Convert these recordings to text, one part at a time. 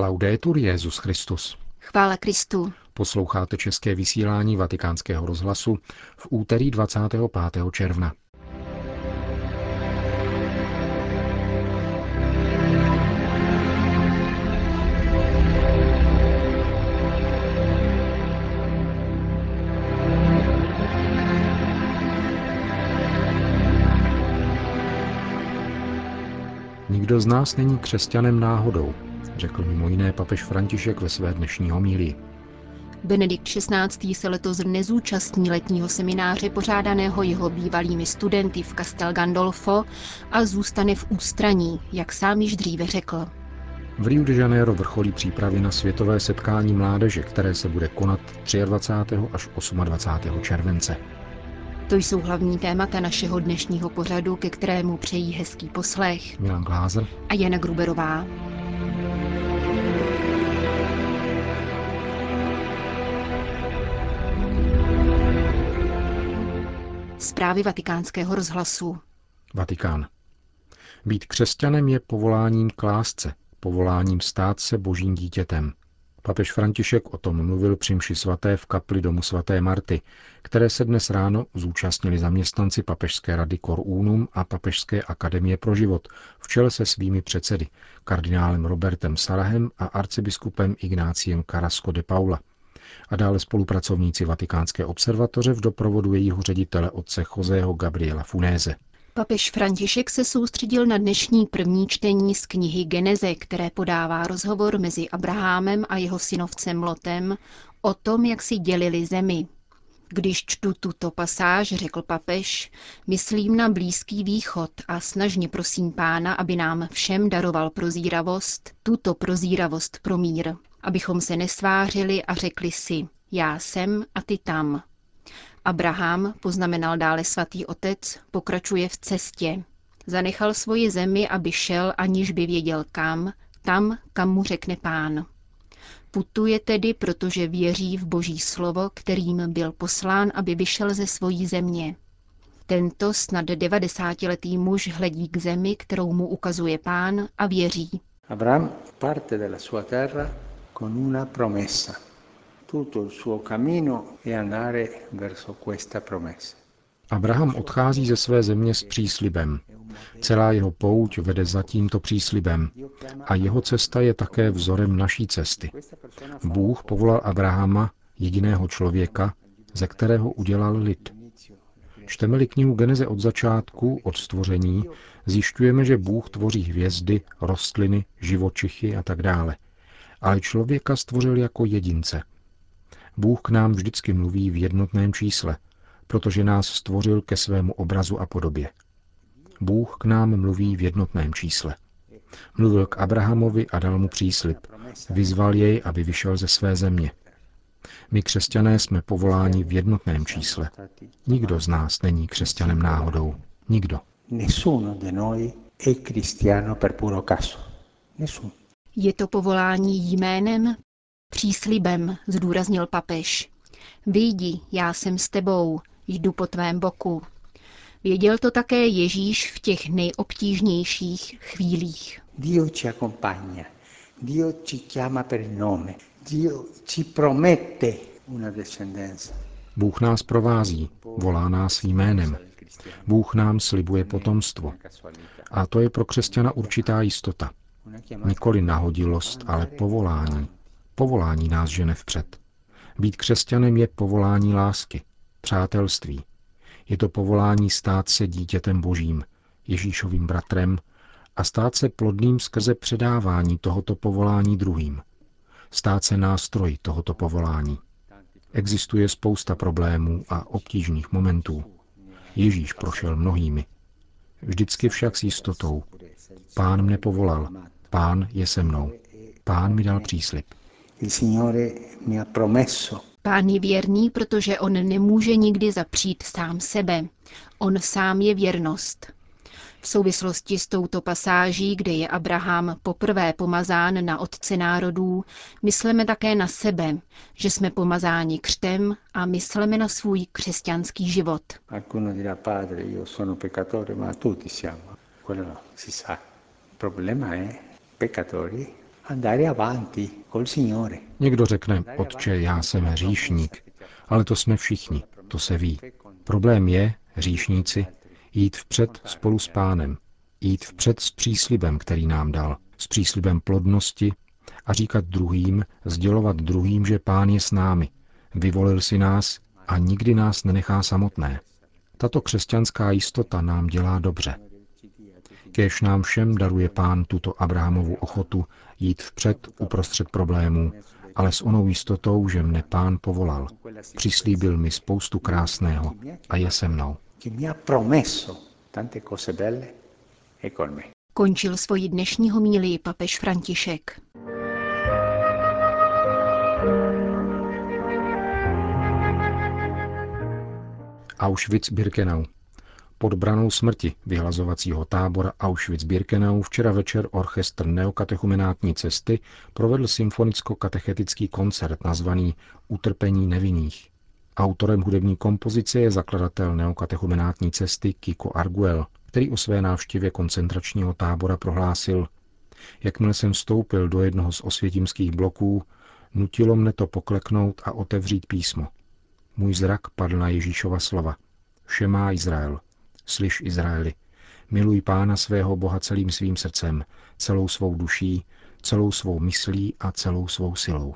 Laudetur Jezus Christus. Chvála Kristu. Posloucháte české vysílání Vatikánského rozhlasu v úterý 25. června. Nikdo z nás není křesťanem náhodou, řekl mimo jiné papež František ve své dnešní homílii. Benedikt XVI. se letos nezúčastní letního semináře pořádaného jeho bývalými studenty v Castel Gandolfo a zůstane v ústraní, jak sám již dříve řekl. V Rio de Janeiro vrcholí přípravy na světové setkání mládeže, které se bude konat 23. až 28. července. To jsou hlavní témata našeho dnešního pořadu, ke kterému přejí hezký poslech Milan Glázer a Jana Gruberová. Zprávy vatikánského rozhlasu. Vatikán. Být křesťanem je povoláním k lásce, povoláním stát se božím dítětem. Papež František o tom mluvil při mši svaté v kapli domu svaté Marty, které se dnes ráno zúčastnili zaměstnanci Papežské rady Cor Unum a Papežské akademie pro život v čele se svými předsedy, kardinálem Robertem Salahem a arcibiskupem Ignáciem Carrasco de Paula a dále spolupracovníci Vatikánské observatoře v doprovodu jejího ředitele otce Joseho Gabriela Funéze. Papež František se soustředil na dnešní první čtení z knihy Geneze, které podává rozhovor mezi Abrahamem a jeho synovcem Lotem o tom, jak si dělili zemi. Když čtu tuto pasáž, řekl papež, myslím na Blízký východ a snažně prosím pána, aby nám všem daroval prozíravost, tuto prozíravost pro mír, abychom se nesvářili a řekli si, já jsem a ty tam. Abraham, poznamenal dále svatý otec, pokračuje v cestě. Zanechal svoji zemi, aby šel, aniž by věděl kam, tam, kam mu řekne pán. Putuje tedy, protože věří v boží slovo, kterým byl poslán, aby vyšel ze svojí země. Tento snad 90-letý muž hledí k zemi, kterou mu ukazuje pán a věří. Abraham parte della sua terra con una promessa tutto il suo cammino è andare verso questa promessa. Abraham odchází ze své země s příslibem. Celá jeho pouť vede za tímto příslibem a jeho cesta je také vzorem naší cesty. Bůh povolal Abrahama, jediného člověka, ze kterého udělal lid. Čteme-li knihu Geneze od začátku, od stvoření, zjišťujeme, že Bůh tvoří hvězdy, rostliny, živočichy a tak dále. Ale člověka stvořil jako jedince – Bůh k nám vždycky mluví v jednotném čísle, protože nás stvořil ke svému obrazu a podobě. Bůh k nám mluví v jednotném čísle. Mluvil k Abrahamovi a dal mu příslip. Vyzval jej, aby vyšel ze své země. My křesťané jsme povoláni v jednotném čísle. Nikdo z nás není křesťanem náhodou. Nikdo. Je to povolání jménem, Příslibem, zdůraznil papež. Vyjdi, já jsem s tebou, jdu po tvém boku. Věděl to také Ježíš v těch nejobtížnějších chvílích. Dio ci accompagna, Dio ci chiama per nome, Dio ci promette una descendenza. Bůh nás provází, volá nás jménem. Bůh nám slibuje potomstvo. A to je pro křesťana určitá jistota. Nikoli nahodilost, ale povolání. Povolání nás žene vpřed. Být křesťanem je povolání lásky, přátelství. Je to povolání stát se dítětem božím, Ježíšovým bratrem a stát se plodným skrze předávání tohoto povolání druhým. Stát se nástroj tohoto povolání. Existuje spousta problémů a obtížných momentů. Ježíš prošel mnohými. Vždycky však s jistotou. Pán mne povolal, pán je se mnou, pán mi dal příslip. Pán je věrný, protože on nemůže nikdy zapřít sám sebe. On sám je věrnost. V souvislosti s touto pasáží, kde je Abraham poprvé pomazán na otce národů, myslíme také na sebe, že jsme pomazáni křtem a myslíme na svůj křesťanský život. problema è peccatori andare avanti col Signore. Někdo řekne, otče, já jsem hříšník, ale to jsme všichni, to se ví. Problém je, hříšníci, jít vpřed spolu s pánem, jít vpřed s příslibem, který nám dal, s příslibem plodnosti a říkat druhým, sdělovat druhým, že pán je s námi, vyvolil si nás a nikdy nás nenechá samotné. Tato křesťanská jistota nám dělá dobře. Kéž nám všem daruje pán tuto Abrahamovu ochotu jít vpřed uprostřed problémů, ale s onou jistotou, že mne pán povolal. Přislíbil mi spoustu krásného a je se mnou. Končil svoji dnešní homílii papež František. Auschwitz-Birkenau. Pod branou smrti vyhlazovacího tábora Auschwitz-Birkenau včera večer orchestr neokatechumenátní cesty provedl symfonicko-katechetický koncert nazvaný Utrpení nevinných. Autorem hudební kompozice je zakladatel neokatechumenátní cesty Kiko Arguel, který o své návštěvě koncentračního tábora prohlásil Jakmile jsem vstoupil do jednoho z osvětimských bloků, nutilo mne to pokleknout a otevřít písmo. Můj zrak padl na Ježíšova slova. Šemá Izrael, Slyš Izraeli, miluj pána svého Boha celým svým srdcem, celou svou duší, celou svou myslí a celou svou silou.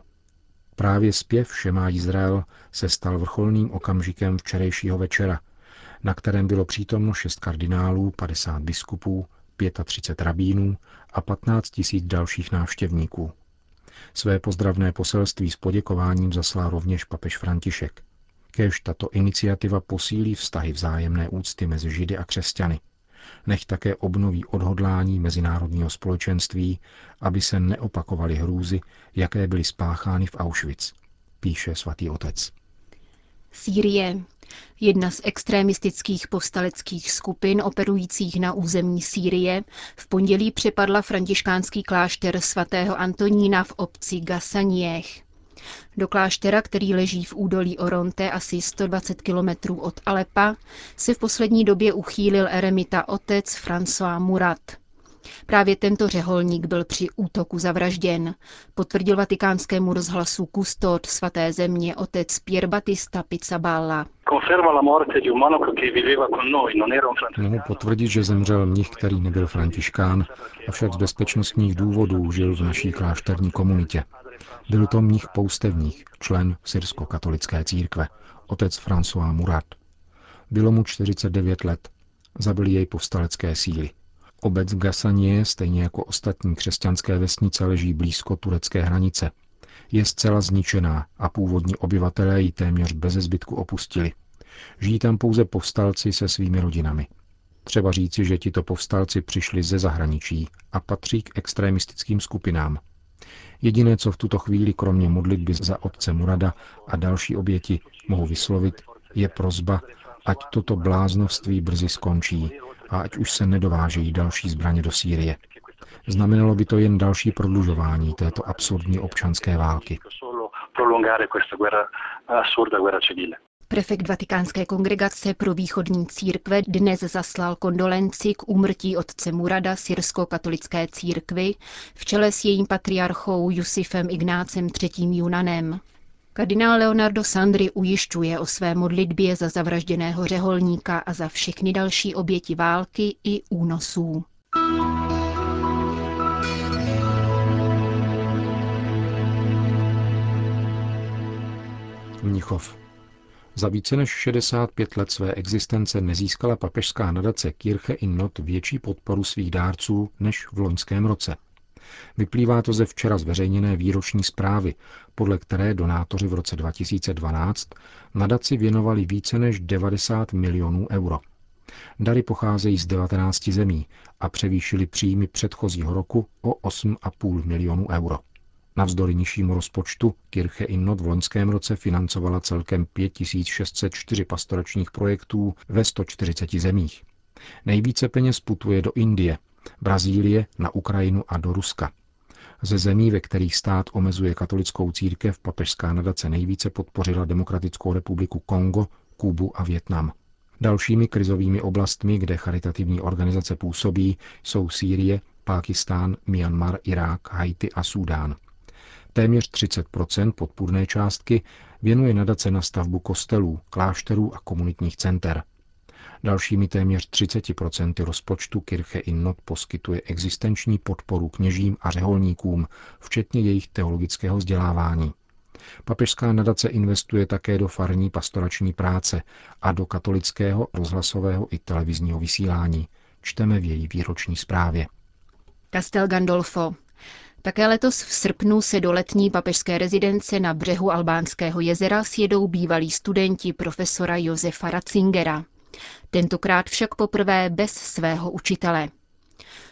Právě zpěv Šemá Izrael se stal vrcholným okamžikem včerejšího večera, na kterém bylo přítomno šest kardinálů, 50 biskupů, 35 rabínů a 15 tisíc dalších návštěvníků. Své pozdravné poselství s poděkováním zaslal rovněž papež František. Kéž tato iniciativa posílí vztahy vzájemné úcty mezi Židy a křesťany. Nech také obnoví odhodlání mezinárodního společenství, aby se neopakovaly hrůzy, jaké byly spáchány v Auschwitz, píše svatý otec. Sýrie. Jedna z extremistických povstaleckých skupin operujících na území Sýrie v pondělí přepadla františkánský klášter svatého Antonína v obci Gasaniech. Do kláštera, který leží v údolí Oronte asi 120 kilometrů od Alepa, se v poslední době uchýlil eremita otec François Murat. Právě tento řeholník byl při útoku zavražděn, potvrdil vatikánskému rozhlasu kustód svaté země otec Pier Battista Pizzaballa. Mohu potvrdit, že zemřel mnich, který nebyl františkán, avšak z bezpečnostních důvodů žil v naší klášterní komunitě. Byl to mních poustevních, člen syrsko-katolické církve, otec François Murat. Bylo mu 49 let. Zabili jej povstalecké síly. Obec Gasanie, stejně jako ostatní křesťanské vesnice, leží blízko turecké hranice. Je zcela zničená a původní obyvatelé ji téměř bez zbytku opustili. Žijí tam pouze povstalci se svými rodinami. Třeba říci, že tito povstalci přišli ze zahraničí a patří k extremistickým skupinám. Jediné, co v tuto chvíli kromě modlitby za otce Murada a další oběti mohu vyslovit, je prozba, ať toto bláznovství brzy skončí a ať už se nedovážejí další zbraně do Sýrie. Znamenalo by to jen další prodlužování této absurdní občanské války. Prefekt Vatikánské kongregace pro východní církve dnes zaslal kondolenci k úmrtí otce Murada syrsko-katolické církvy v čele s jejím patriarchou Jusifem Ignácem III. Junanem. Kardinál Leonardo Sandri ujišťuje o své modlitbě za zavražděného řeholníka a za všechny další oběti války i únosů. Mnichov. Za více než 65 let své existence nezískala papežská nadace Kirche in Not větší podporu svých dárců než v loňském roce. Vyplývá to ze včera zveřejněné výroční zprávy, podle které donátoři v roce 2012 nadaci věnovali více než 90 milionů euro. Dary pocházejí z 19 zemí a převýšily příjmy předchozího roku o 8,5 milionů euro. Navzdory nižšímu rozpočtu Kirche Innot v loňském roce financovala celkem 5604 pastoračních projektů ve 140 zemích. Nejvíce peněz putuje do Indie, Brazílie, na Ukrajinu a do Ruska. Ze zemí, ve kterých stát omezuje katolickou církev, papežská nadace nejvíce podpořila Demokratickou republiku Kongo, Kubu a Větnam. Dalšími krizovými oblastmi, kde charitativní organizace působí, jsou Sýrie, Pákistán, Myanmar, Irák, Haiti a Súdán. Téměř 30% podpůrné částky věnuje nadace na stavbu kostelů, klášterů a komunitních center. Dalšími téměř 30% rozpočtu Kirche in Not poskytuje existenční podporu kněžím a řeholníkům, včetně jejich teologického vzdělávání. Papežská nadace investuje také do farní pastorační práce a do katolického, rozhlasového i televizního vysílání. Čteme v její výroční zprávě. Castel Gandolfo. Také letos v srpnu se do letní papežské rezidence na břehu Albánského jezera sjedou bývalí studenti profesora Josefa Ratzingera. Tentokrát však poprvé bez svého učitele.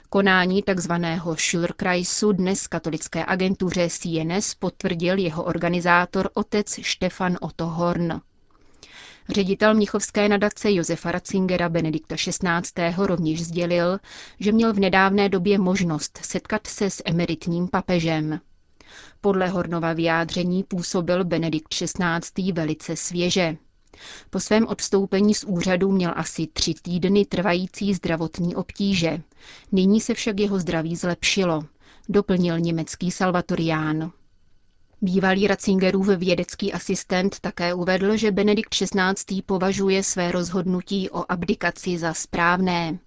Konání tzv. Schulkreisu dnes katolické agentuře CNS potvrdil jeho organizátor otec Štefan Otto Horn. Ředitel Mnichovské nadace Josefa Ratzingera Benedikta XVI. rovněž sdělil, že měl v nedávné době možnost setkat se s emeritním papežem. Podle Hornova vyjádření působil Benedikt XVI. velice svěže. Po svém odstoupení z úřadu měl asi tři týdny trvající zdravotní obtíže. Nyní se však jeho zdraví zlepšilo, doplnil německý Salvatorián. Bývalý Ratzingerův vědecký asistent také uvedl, že Benedikt XVI. považuje své rozhodnutí o abdikaci za správné.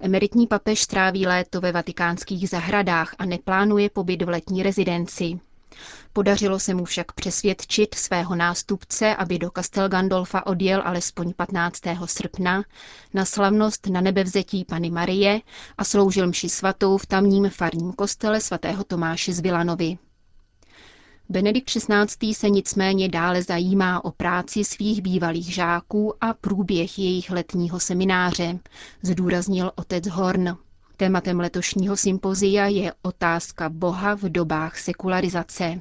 Emeritní papež stráví léto ve vatikánských zahradách a neplánuje pobyt v letní rezidenci. Podařilo se mu však přesvědčit svého nástupce, aby do Castel Gandolfa odjel alespoň 15. srpna na slavnost na nebevzetí Pany Marie a sloužil mši svatou v tamním farním kostele svatého Tomáše z Vilanovy. Benedikt XVI. se nicméně dále zajímá o práci svých bývalých žáků a průběh jejich letního semináře, zdůraznil otec Horn. Tématem letošního sympozia je otázka Boha v dobách sekularizace.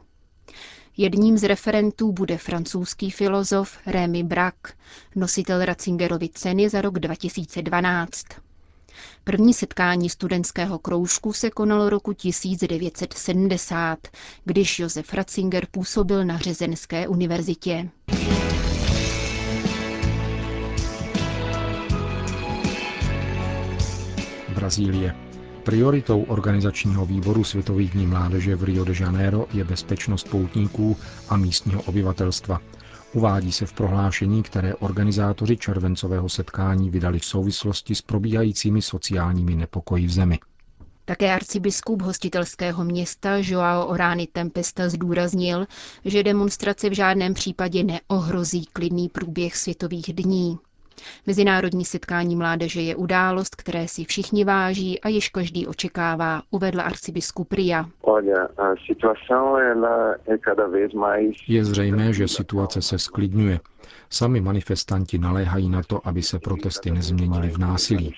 Jedním z referentů bude francouzský filozof Rémy Braque, nositel Ratzingerovy ceny za rok 2012. První setkání studentského kroužku se konalo roku 1970, když Josef Ratzinger působil na Řezenské univerzitě. Brazílie. Prioritou organizačního výboru Světových dní mládeže v Rio de Janeiro je bezpečnost poutníků a místního obyvatelstva. Uvádí se v prohlášení, které organizátoři červencového setkání vydali v souvislosti s probíhajícími sociálními nepokoji v zemi. Také arcibiskup hostitelského města Joao Orány Tempesta zdůraznil, že demonstrace v žádném případě neohrozí klidný průběh světových dní. Mezinárodní setkání mládeže je událost, které si všichni váží a již každý očekává, uvedl arcibiskup Ria. Je zřejmé, že situace se sklidňuje. Sami manifestanti naléhají na to, aby se protesty nezměnily v násilí.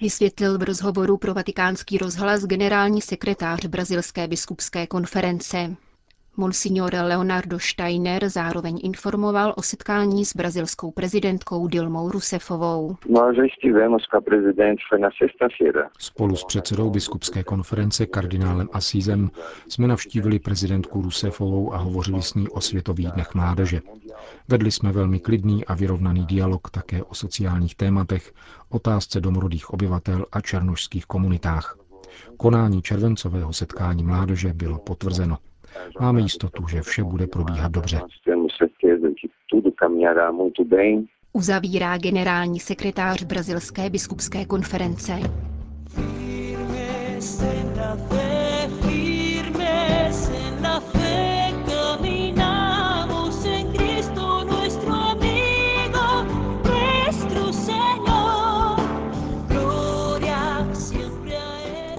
Vysvětlil v rozhovoru pro vatikánský rozhlas generální sekretář Brazilské biskupské konference. Monsignor Leonardo Steiner zároveň informoval o setkání s brazilskou prezidentkou Dilmou Rousseffovou. Spolu s předsedou biskupské konference kardinálem Asízem jsme navštívili prezidentku Rousseffovou a hovořili s ní o Světových dnech mládeže. Vedli jsme velmi klidný a vyrovnaný dialog také o sociálních tématech, otázce domorodých obyvatel a černožských komunitách. Konání červencového setkání mládeže bylo potvrzeno. Máme jistotu, že vše bude probíhat dobře. Uzavírá generální sekretář Brazilské biskupské konference.